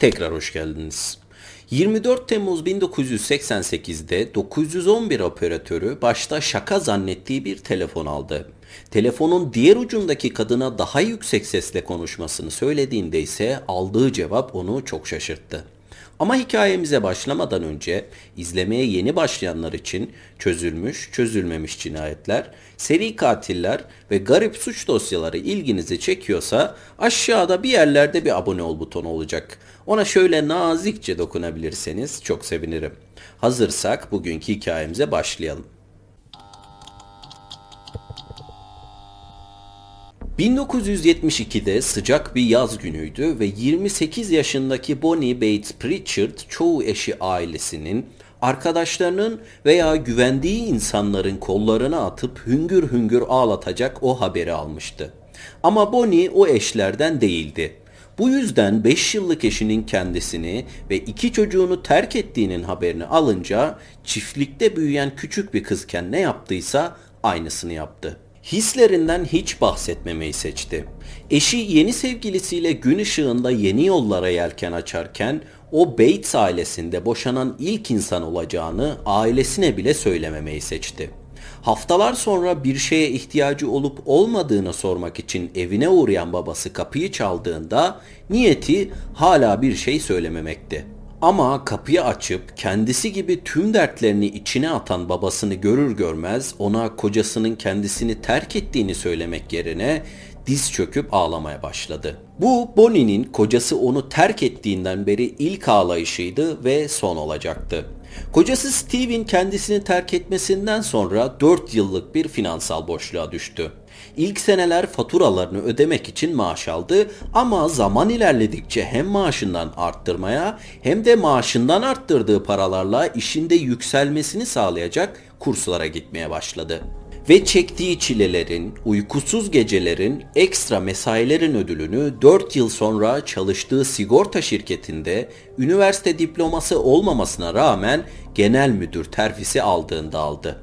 Tekrar hoş geldiniz. 24 Temmuz 1988'de 911 operatörü başta şaka zannettiği bir telefon aldı. Telefonun diğer ucundaki kadına daha yüksek sesle konuşmasını söylediğinde ise aldığı cevap onu çok şaşırttı. Ama hikayemize başlamadan önce izlemeye yeni başlayanlar için çözülmüş, çözülmemiş cinayetler, seri katiller ve garip suç dosyaları ilginizi çekiyorsa aşağıda bir yerlerde bir abone ol butonu olacak. Ona şöyle nazikçe dokunabilirseniz çok sevinirim. Hazırsak bugünkü hikayemize başlayalım. 1972'de sıcak bir yaz günüydü ve 28 yaşındaki Bonnie Bates Pritchard çoğu eşi ailesinin, arkadaşlarının veya güvendiği insanların kollarına atıp hüngür hüngür ağlatacak o haberi almıştı. Ama Bonnie o eşlerden değildi. Bu yüzden 5 yıllık eşinin kendisini ve iki çocuğunu terk ettiğinin haberini alınca çiftlikte büyüyen küçük bir kızken ne yaptıysa aynısını yaptı. Hislerinden hiç bahsetmemeyi seçti. Eşi yeni sevgilisiyle gün ışığında yeni yollara yelken açarken o Bates ailesinde boşanan ilk insan olacağını ailesine bile söylememeyi seçti. Haftalar sonra bir şeye ihtiyacı olup olmadığını sormak için evine uğrayan babası kapıyı çaldığında niyeti hala bir şey söylememekti. Ama kapıyı açıp kendisi gibi tüm dertlerini içine atan babasını görür görmez ona kocasının kendisini terk ettiğini söylemek yerine diz çöküp ağlamaya başladı. Bu Bonnie'nin kocası onu terk ettiğinden beri ilk ağlayışıydı ve son olacaktı. Kocası Steve'in kendisini terk etmesinden sonra 4 yıllık bir finansal boşluğa düştü. İlk seneler faturalarını ödemek için maaş aldı ama zaman ilerledikçe hem maaşından arttırmaya hem de maaşından arttırdığı paralarla işinde yükselmesini sağlayacak kurslara gitmeye başladı ve çektiği çilelerin, uykusuz gecelerin, ekstra mesailerin ödülünü 4 yıl sonra çalıştığı sigorta şirketinde üniversite diploması olmamasına rağmen genel müdür terfisi aldığında aldı.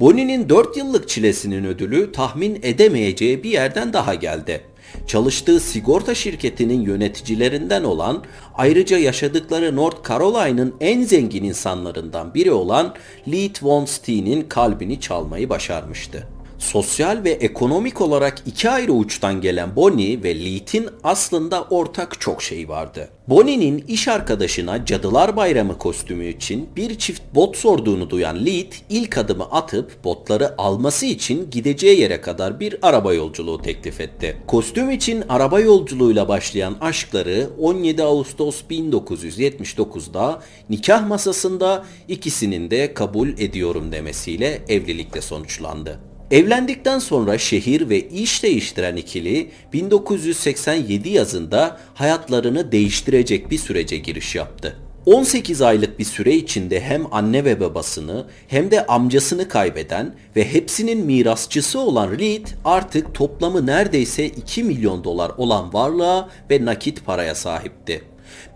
Bonnie'nin 4 yıllık çilesinin ödülü tahmin edemeyeceği bir yerden daha geldi. Çalıştığı sigorta şirketinin yöneticilerinden olan, ayrıca yaşadıkları North Carolina'nın en zengin insanlarından biri olan Leet Von Steen'in kalbini çalmayı başarmıştı. Sosyal ve ekonomik olarak iki ayrı uçtan gelen Bonnie ve Leet'in aslında ortak çok şey vardı. Bonnie'nin iş arkadaşına Cadılar Bayramı kostümü için bir çift bot sorduğunu duyan Leet ilk adımı atıp botları alması için gideceği yere kadar bir araba yolculuğu teklif etti. Kostüm için araba yolculuğuyla başlayan aşkları 17 Ağustos 1979'da nikah masasında ikisinin de kabul ediyorum demesiyle evlilikle sonuçlandı. Evlendikten sonra şehir ve iş değiştiren ikili 1987 yazında hayatlarını değiştirecek bir sürece giriş yaptı. 18 aylık bir süre içinde hem anne ve babasını hem de amcasını kaybeden ve hepsinin mirasçısı olan Reed artık toplamı neredeyse 2 milyon dolar olan varlığa ve nakit paraya sahipti.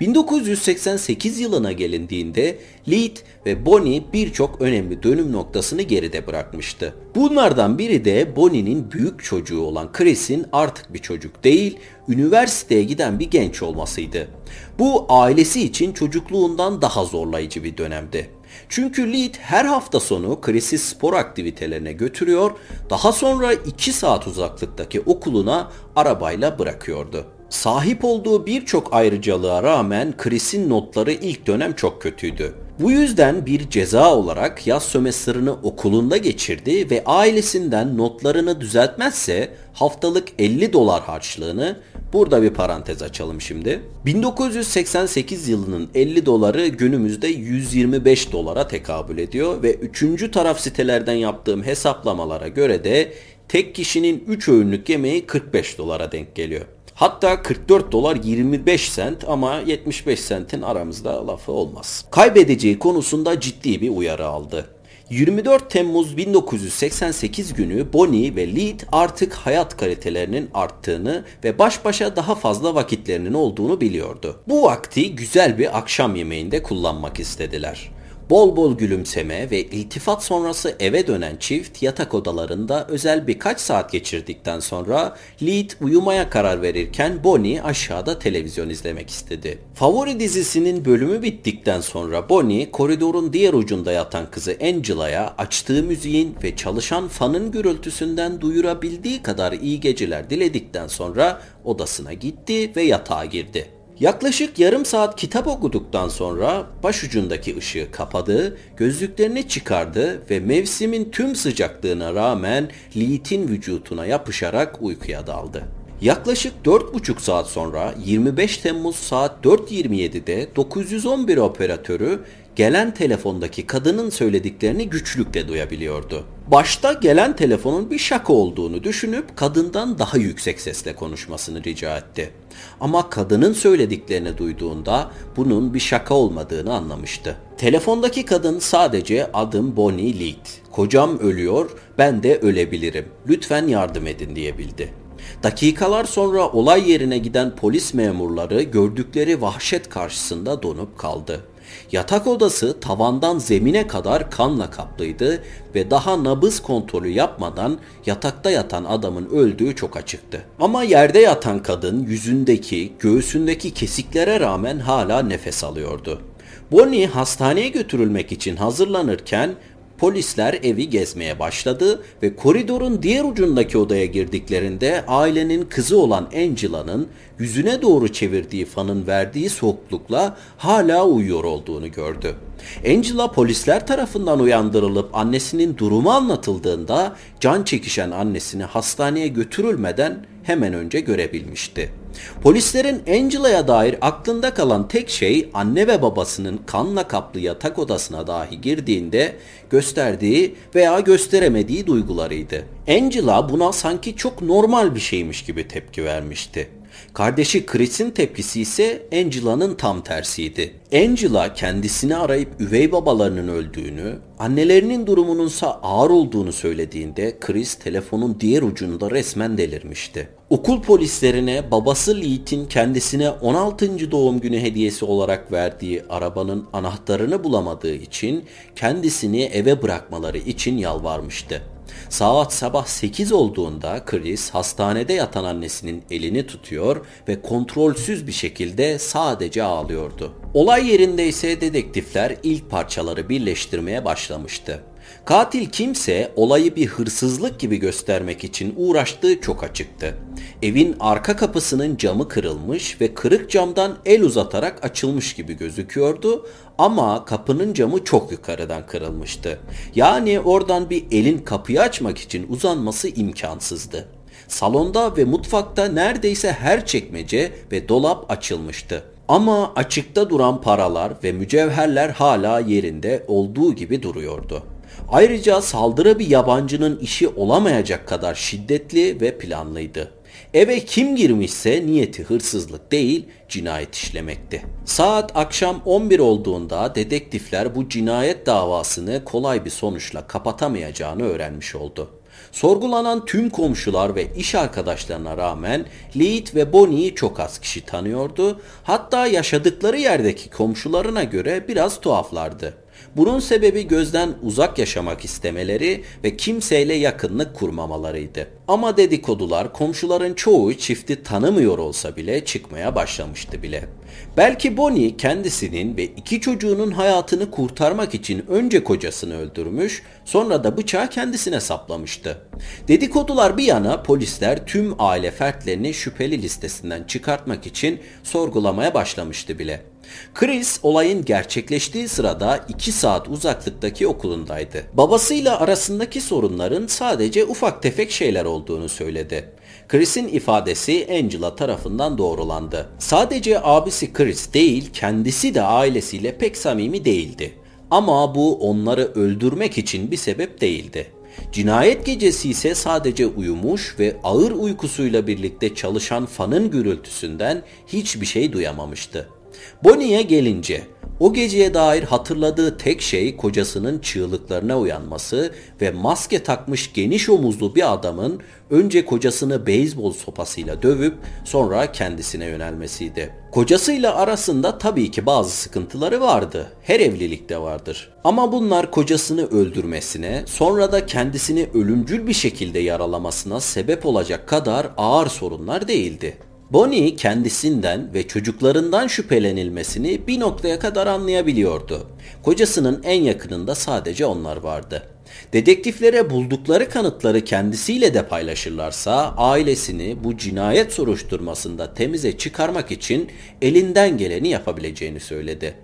1988 yılına gelindiğinde Lead ve Bonnie birçok önemli dönüm noktasını geride bırakmıştı. Bunlardan biri de Bonnie'nin büyük çocuğu olan Chris'in artık bir çocuk değil, üniversiteye giden bir genç olmasıydı. Bu ailesi için çocukluğundan daha zorlayıcı bir dönemdi. Çünkü Lead her hafta sonu Chris'i spor aktivitelerine götürüyor, daha sonra 2 saat uzaklıktaki okuluna arabayla bırakıyordu. Sahip olduğu birçok ayrıcalığa rağmen Chris'in notları ilk dönem çok kötüydü. Bu yüzden bir ceza olarak yaz sömestrını okulunda geçirdi ve ailesinden notlarını düzeltmezse haftalık 50 dolar harçlığını burada bir parantez açalım şimdi. 1988 yılının 50 doları günümüzde 125 dolara tekabül ediyor ve üçüncü taraf sitelerden yaptığım hesaplamalara göre de tek kişinin 3 öğünlük yemeği 45 dolara denk geliyor. Hatta 44 dolar 25 sent ama 75 sentin aramızda lafı olmaz. Kaybedeceği konusunda ciddi bir uyarı aldı. 24 Temmuz 1988 günü Bonnie ve Lead artık hayat kalitelerinin arttığını ve baş başa daha fazla vakitlerinin olduğunu biliyordu. Bu vakti güzel bir akşam yemeğinde kullanmak istediler. Bol bol gülümseme ve iltifat sonrası eve dönen çift yatak odalarında özel birkaç saat geçirdikten sonra Lead uyumaya karar verirken Bonnie aşağıda televizyon izlemek istedi. Favori dizisinin bölümü bittikten sonra Bonnie koridorun diğer ucunda yatan kızı Angela'ya açtığı müziğin ve çalışan fanın gürültüsünden duyurabildiği kadar iyi geceler diledikten sonra odasına gitti ve yatağa girdi. Yaklaşık yarım saat kitap okuduktan sonra başucundaki ışığı kapadı, gözlüklerini çıkardı ve mevsimin tüm sıcaklığına rağmen Leet'in vücutuna yapışarak uykuya daldı. Yaklaşık 4,5 saat sonra 25 Temmuz saat 4.27'de 911 operatörü gelen telefondaki kadının söylediklerini güçlükle duyabiliyordu. Başta gelen telefonun bir şaka olduğunu düşünüp kadından daha yüksek sesle konuşmasını rica etti. Ama kadının söylediklerini duyduğunda bunun bir şaka olmadığını anlamıştı. Telefondaki kadın sadece adım Bonnie Lead. Kocam ölüyor, ben de ölebilirim. Lütfen yardım edin diyebildi. Dakikalar sonra olay yerine giden polis memurları gördükleri vahşet karşısında donup kaldı. Yatak odası tavandan zemine kadar kanla kaplıydı ve daha nabız kontrolü yapmadan yatakta yatan adamın öldüğü çok açıktı. Ama yerde yatan kadın yüzündeki, göğsündeki kesiklere rağmen hala nefes alıyordu. Bonnie hastaneye götürülmek için hazırlanırken Polisler evi gezmeye başladı ve koridorun diğer ucundaki odaya girdiklerinde ailenin kızı olan Angela'nın yüzüne doğru çevirdiği fanın verdiği soğuklukla hala uyuyor olduğunu gördü. Angela polisler tarafından uyandırılıp annesinin durumu anlatıldığında can çekişen annesini hastaneye götürülmeden hemen önce görebilmişti. Polislerin Angela'ya dair aklında kalan tek şey anne ve babasının kanla kaplı yatak odasına dahi girdiğinde gösterdiği veya gösteremediği duygularıydı. Angela buna sanki çok normal bir şeymiş gibi tepki vermişti. Kardeşi Chris'in tepkisi ise Angela'nın tam tersiydi. Angela kendisini arayıp üvey babalarının öldüğünü, annelerinin durumununsa ağır olduğunu söylediğinde Chris telefonun diğer ucunda resmen delirmişti. Okul polislerine babası Lee'tin kendisine 16. doğum günü hediyesi olarak verdiği arabanın anahtarını bulamadığı için kendisini eve bırakmaları için yalvarmıştı. Saat sabah 8 olduğunda Chris hastanede yatan annesinin elini tutuyor ve kontrolsüz bir şekilde sadece ağlıyordu. Olay yerinde ise dedektifler ilk parçaları birleştirmeye başlamıştı. Katil kimse olayı bir hırsızlık gibi göstermek için uğraştığı çok açıktı. Evin arka kapısının camı kırılmış ve kırık camdan el uzatarak açılmış gibi gözüküyordu ama kapının camı çok yukarıdan kırılmıştı. Yani oradan bir elin kapıyı açmak için uzanması imkansızdı. Salonda ve mutfakta neredeyse her çekmece ve dolap açılmıştı. Ama açıkta duran paralar ve mücevherler hala yerinde olduğu gibi duruyordu. Ayrıca saldırı bir yabancının işi olamayacak kadar şiddetli ve planlıydı. Eve kim girmişse niyeti hırsızlık değil cinayet işlemekti. Saat akşam 11 olduğunda dedektifler bu cinayet davasını kolay bir sonuçla kapatamayacağını öğrenmiş oldu. Sorgulanan tüm komşular ve iş arkadaşlarına rağmen Lead ve Bonnie'yi çok az kişi tanıyordu. Hatta yaşadıkları yerdeki komşularına göre biraz tuhaflardı. Bunun sebebi gözden uzak yaşamak istemeleri ve kimseyle yakınlık kurmamalarıydı. Ama dedikodular komşuların çoğu çifti tanımıyor olsa bile çıkmaya başlamıştı bile. Belki Bonnie kendisinin ve iki çocuğunun hayatını kurtarmak için önce kocasını öldürmüş, sonra da bıçağı kendisine saplamıştı. Dedikodular bir yana polisler tüm aile fertlerini şüpheli listesinden çıkartmak için sorgulamaya başlamıştı bile. Chris olayın gerçekleştiği sırada 2 saat uzaklıktaki okulundaydı. Babasıyla arasındaki sorunların sadece ufak tefek şeyler olduğunu söyledi. Chris'in ifadesi Angela tarafından doğrulandı. Sadece abisi Chris değil, kendisi de ailesiyle pek samimi değildi. Ama bu onları öldürmek için bir sebep değildi. Cinayet gecesi ise sadece uyumuş ve ağır uykusuyla birlikte çalışan fanın gürültüsünden hiçbir şey duyamamıştı. Bonnie'ye gelince O geceye dair hatırladığı tek şey kocasının çığlıklarına uyanması ve maske takmış geniş omuzlu bir adamın önce kocasını beyzbol sopasıyla dövüp sonra kendisine yönelmesiydi. Kocasıyla arasında tabii ki bazı sıkıntıları vardı. Her evlilikte vardır. Ama bunlar kocasını öldürmesine, sonra da kendisini ölümcül bir şekilde yaralamasına sebep olacak kadar ağır sorunlar değildi. Bonnie kendisinden ve çocuklarından şüphelenilmesini bir noktaya kadar anlayabiliyordu. Kocasının en yakınında sadece onlar vardı. Dedektiflere buldukları kanıtları kendisiyle de paylaşırlarsa ailesini bu cinayet soruşturmasında temize çıkarmak için elinden geleni yapabileceğini söyledi.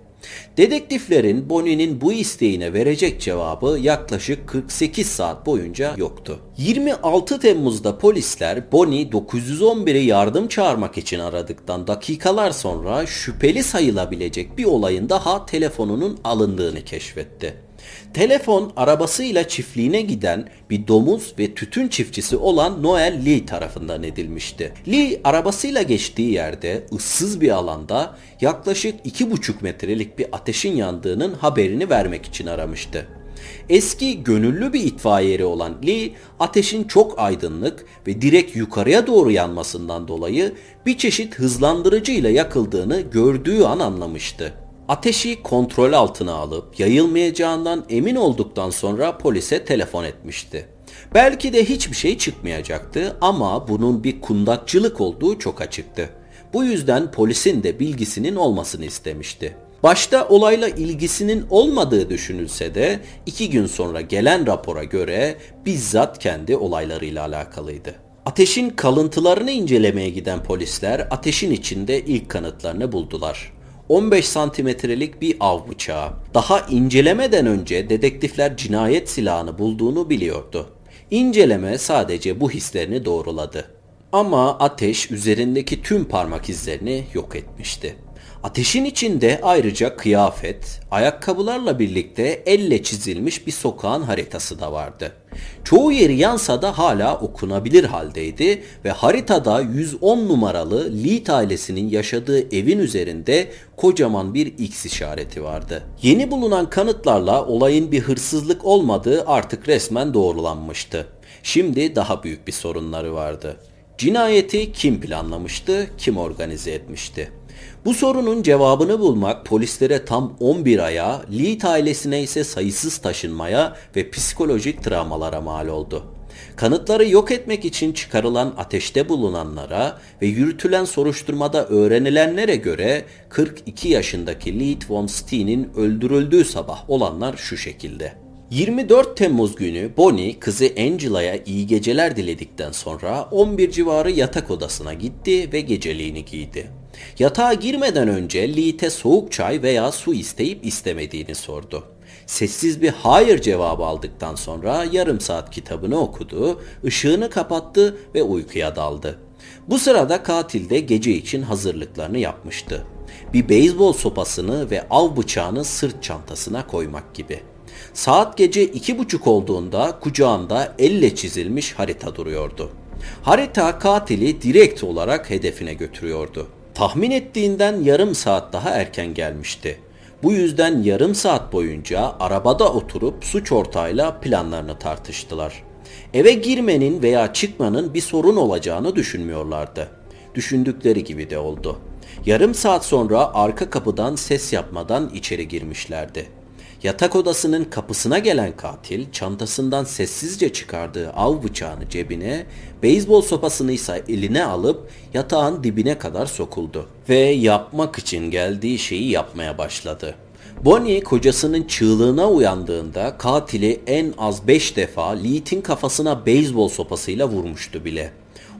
Dedektiflerin Bonnie'nin bu isteğine verecek cevabı yaklaşık 48 saat boyunca yoktu. 26 Temmuz'da polisler Bonnie 911'i yardım çağırmak için aradıktan dakikalar sonra şüpheli sayılabilecek bir olayın daha telefonunun alındığını keşfetti. Telefon arabasıyla çiftliğine giden bir domuz ve tütün çiftçisi olan Noel Lee tarafından edilmişti. Lee arabasıyla geçtiği yerde ıssız bir alanda yaklaşık 2,5 metrelik bir ateşin yandığının haberini vermek için aramıştı. Eski gönüllü bir itfaiyeri olan Lee, ateşin çok aydınlık ve direkt yukarıya doğru yanmasından dolayı bir çeşit hızlandırıcı ile yakıldığını gördüğü an anlamıştı. Ateşi kontrol altına alıp yayılmayacağından emin olduktan sonra polise telefon etmişti. Belki de hiçbir şey çıkmayacaktı ama bunun bir kundakçılık olduğu çok açıktı. Bu yüzden polisin de bilgisinin olmasını istemişti. Başta olayla ilgisinin olmadığı düşünülse de iki gün sonra gelen rapora göre bizzat kendi olaylarıyla alakalıydı. Ateşin kalıntılarını incelemeye giden polisler ateşin içinde ilk kanıtlarını buldular. 15 santimetrelik bir av bıçağı. Daha incelemeden önce dedektifler cinayet silahını bulduğunu biliyordu. İnceleme sadece bu hislerini doğruladı. Ama ateş üzerindeki tüm parmak izlerini yok etmişti. Ateşin içinde ayrıca kıyafet, ayakkabılarla birlikte elle çizilmiş bir sokağın haritası da vardı. Çoğu yeri yansa da hala okunabilir haldeydi ve haritada 110 numaralı Lead ailesinin yaşadığı evin üzerinde kocaman bir X işareti vardı. Yeni bulunan kanıtlarla olayın bir hırsızlık olmadığı artık resmen doğrulanmıştı. Şimdi daha büyük bir sorunları vardı. Cinayeti kim planlamıştı, kim organize etmişti? Bu sorunun cevabını bulmak polislere tam 11 aya, Leet ailesine ise sayısız taşınmaya ve psikolojik travmalara mal oldu. Kanıtları yok etmek için çıkarılan ateşte bulunanlara ve yürütülen soruşturmada öğrenilenlere göre 42 yaşındaki Leet von Steen'in öldürüldüğü sabah olanlar şu şekilde. 24 Temmuz günü Bonnie kızı Angela'ya iyi geceler diledikten sonra 11 civarı yatak odasına gitti ve geceliğini giydi. Yatağa girmeden önce Lee'te soğuk çay veya su isteyip istemediğini sordu. Sessiz bir hayır cevabı aldıktan sonra yarım saat kitabını okudu, ışığını kapattı ve uykuya daldı. Bu sırada katil de gece için hazırlıklarını yapmıştı. Bir beyzbol sopasını ve av bıçağını sırt çantasına koymak gibi. Saat gece iki buçuk olduğunda kucağında elle çizilmiş harita duruyordu. Harita katili direkt olarak hedefine götürüyordu. Tahmin ettiğinden yarım saat daha erken gelmişti. Bu yüzden yarım saat boyunca arabada oturup suç ortağıyla planlarını tartıştılar. Eve girmenin veya çıkmanın bir sorun olacağını düşünmüyorlardı. Düşündükleri gibi de oldu. Yarım saat sonra arka kapıdan ses yapmadan içeri girmişlerdi. Yatak odasının kapısına gelen katil çantasından sessizce çıkardığı av bıçağını cebine, beyzbol sopasını ise eline alıp yatağın dibine kadar sokuldu ve yapmak için geldiği şeyi yapmaya başladı. Bonnie kocasının çığlığına uyandığında katili en az 5 defa Leet'in kafasına beyzbol sopasıyla vurmuştu bile.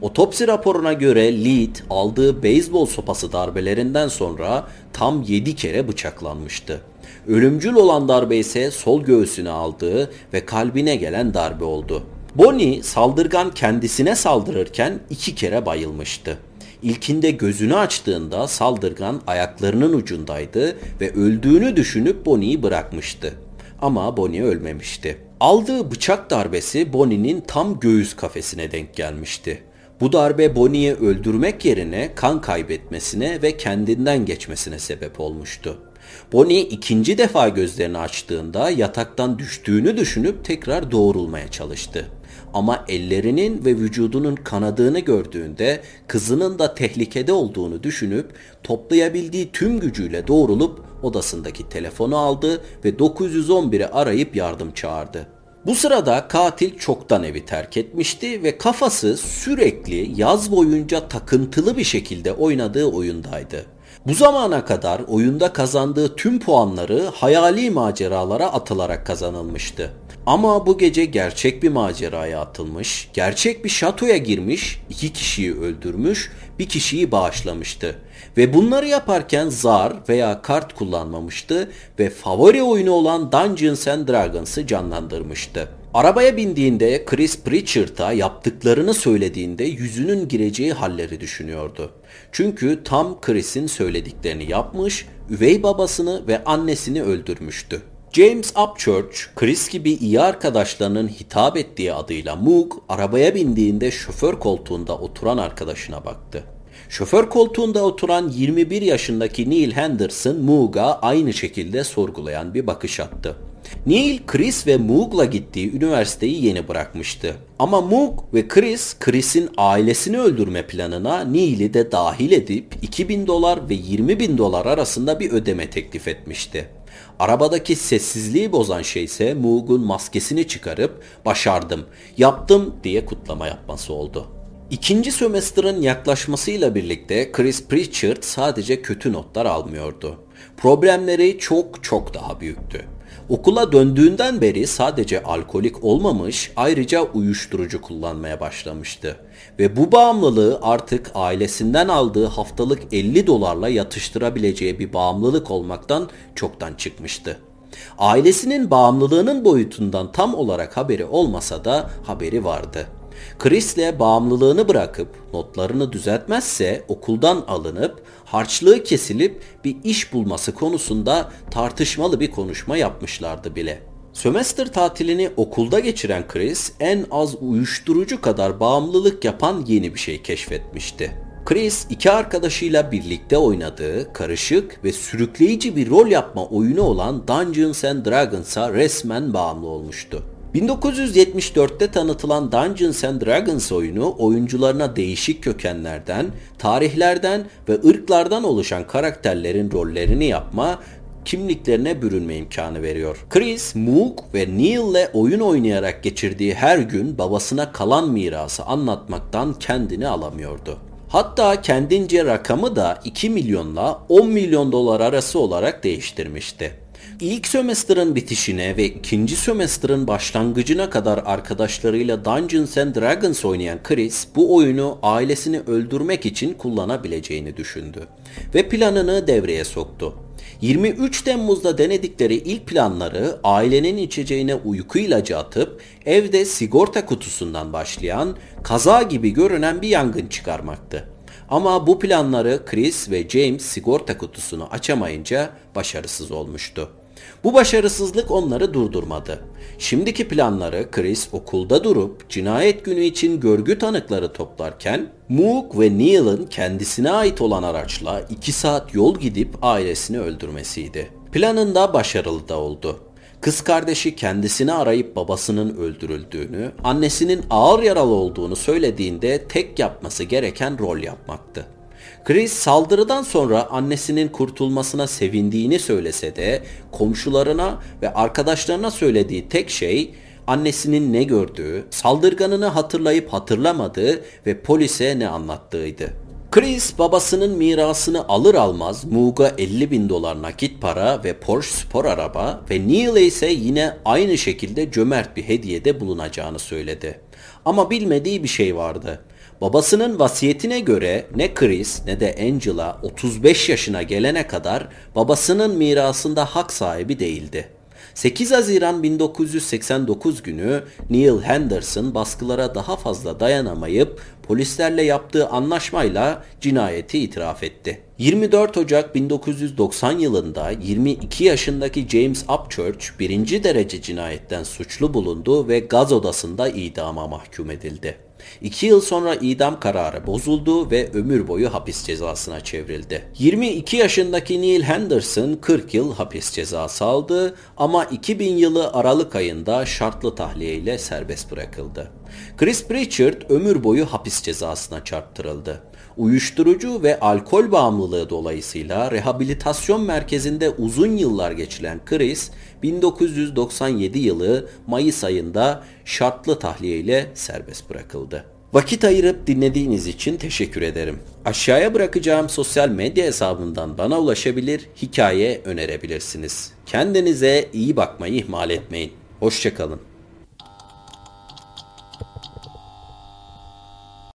Otopsi raporuna göre Lead aldığı beyzbol sopası darbelerinden sonra tam 7 kere bıçaklanmıştı. Ölümcül olan darbe ise sol göğsüne aldığı ve kalbine gelen darbe oldu. Bonnie saldırgan kendisine saldırırken iki kere bayılmıştı. İlkinde gözünü açtığında saldırgan ayaklarının ucundaydı ve öldüğünü düşünüp Bonnie'yi bırakmıştı. Ama Bonnie ölmemişti. Aldığı bıçak darbesi Bonnie'nin tam göğüs kafesine denk gelmişti. Bu darbe Bonnie'yi öldürmek yerine kan kaybetmesine ve kendinden geçmesine sebep olmuştu. Bonnie ikinci defa gözlerini açtığında yataktan düştüğünü düşünüp tekrar doğrulmaya çalıştı. Ama ellerinin ve vücudunun kanadığını gördüğünde kızının da tehlikede olduğunu düşünüp toplayabildiği tüm gücüyle doğrulup odasındaki telefonu aldı ve 911'i arayıp yardım çağırdı. Bu sırada katil çoktan evi terk etmişti ve kafası sürekli yaz boyunca takıntılı bir şekilde oynadığı oyundaydı. Bu zamana kadar oyunda kazandığı tüm puanları hayali maceralara atılarak kazanılmıştı. Ama bu gece gerçek bir maceraya atılmış, gerçek bir şatoya girmiş, iki kişiyi öldürmüş, bir kişiyi bağışlamıştı. Ve bunları yaparken zar veya kart kullanmamıştı ve favori oyunu olan Dungeons and Dragons'ı canlandırmıştı. Arabaya bindiğinde Chris Pritchard'a yaptıklarını söylediğinde yüzünün gireceği halleri düşünüyordu. Çünkü tam Chris'in söylediklerini yapmış, üvey babasını ve annesini öldürmüştü. James Upchurch, Chris gibi iyi arkadaşlarının hitap ettiği adıyla Moog, arabaya bindiğinde şoför koltuğunda oturan arkadaşına baktı. Şoför koltuğunda oturan 21 yaşındaki Neil Henderson, Moog'a aynı şekilde sorgulayan bir bakış attı. Neil, Chris ve Moog'la gittiği üniversiteyi yeni bırakmıştı. Ama Moog ve Chris, Chris'in ailesini öldürme planına Neil'i de dahil edip 2000 dolar ve 20 bin dolar arasında bir ödeme teklif etmişti. Arabadaki sessizliği bozan şey ise Moog'un maskesini çıkarıp başardım, yaptım diye kutlama yapması oldu. İkinci sömestrın yaklaşmasıyla birlikte Chris Pritchard sadece kötü notlar almıyordu. Problemleri çok çok daha büyüktü. Okula döndüğünden beri sadece alkolik olmamış, ayrıca uyuşturucu kullanmaya başlamıştı. Ve bu bağımlılığı artık ailesinden aldığı haftalık 50 dolarla yatıştırabileceği bir bağımlılık olmaktan çoktan çıkmıştı. Ailesinin bağımlılığının boyutundan tam olarak haberi olmasa da haberi vardı. Chris'le bağımlılığını bırakıp notlarını düzeltmezse okuldan alınıp harçlığı kesilip bir iş bulması konusunda tartışmalı bir konuşma yapmışlardı bile. Sömestr tatilini okulda geçiren Chris en az uyuşturucu kadar bağımlılık yapan yeni bir şey keşfetmişti. Chris iki arkadaşıyla birlikte oynadığı karışık ve sürükleyici bir rol yapma oyunu olan Dungeons and Dragons'a resmen bağımlı olmuştu. 1974'te tanıtılan Dungeons and Dragons oyunu oyuncularına değişik kökenlerden, tarihlerden ve ırklardan oluşan karakterlerin rollerini yapma, kimliklerine bürünme imkanı veriyor. Chris, Moog ve Neil ile oyun oynayarak geçirdiği her gün babasına kalan mirası anlatmaktan kendini alamıyordu. Hatta kendince rakamı da 2 milyonla 10 milyon dolar arası olarak değiştirmişti. İlk sömestrın bitişine ve ikinci sömestrın başlangıcına kadar arkadaşlarıyla Dungeons and Dragons oynayan Chris bu oyunu ailesini öldürmek için kullanabileceğini düşündü ve planını devreye soktu. 23 Temmuz'da denedikleri ilk planları ailenin içeceğine uyku ilacı atıp evde sigorta kutusundan başlayan kaza gibi görünen bir yangın çıkarmaktı. Ama bu planları Chris ve James sigorta kutusunu açamayınca başarısız olmuştu. Bu başarısızlık onları durdurmadı. Şimdiki planları Chris okulda durup cinayet günü için görgü tanıkları toplarken Moog ve Neil'ın kendisine ait olan araçla 2 saat yol gidip ailesini öldürmesiydi. Planında başarılı da oldu. Kız kardeşi kendisini arayıp babasının öldürüldüğünü, annesinin ağır yaralı olduğunu söylediğinde tek yapması gereken rol yapmaktı. Chris saldırıdan sonra annesinin kurtulmasına sevindiğini söylese de komşularına ve arkadaşlarına söylediği tek şey annesinin ne gördüğü, saldırganını hatırlayıp hatırlamadığı ve polise ne anlattığıydı. Chris babasının mirasını alır almaz Moog'a 50 bin dolar nakit para ve Porsche spor araba ve Neil'e ise yine aynı şekilde cömert bir hediyede bulunacağını söyledi. Ama bilmediği bir şey vardı. Babasının vasiyetine göre ne Chris ne de Angela 35 yaşına gelene kadar babasının mirasında hak sahibi değildi. 8 Haziran 1989 günü Neil Henderson baskılara daha fazla dayanamayıp polislerle yaptığı anlaşmayla cinayeti itiraf etti. 24 Ocak 1990 yılında 22 yaşındaki James Upchurch birinci derece cinayetten suçlu bulundu ve gaz odasında idama mahkum edildi. İki yıl sonra idam kararı bozuldu ve ömür boyu hapis cezasına çevrildi. 22 yaşındaki Neil Henderson 40 yıl hapis cezası aldı ama 2000 yılı Aralık ayında şartlı tahliye ile serbest bırakıldı. Chris Pritchard ömür boyu hapis cezasına çarptırıldı. Uyuşturucu ve alkol bağımlılığı dolayısıyla rehabilitasyon merkezinde uzun yıllar geçiren Chris, 1997 yılı Mayıs ayında şartlı tahliye ile serbest bırakıldı. Vakit ayırıp dinlediğiniz için teşekkür ederim. Aşağıya bırakacağım sosyal medya hesabından bana ulaşabilir, hikaye önerebilirsiniz. Kendinize iyi bakmayı ihmal etmeyin. Hoşçakalın.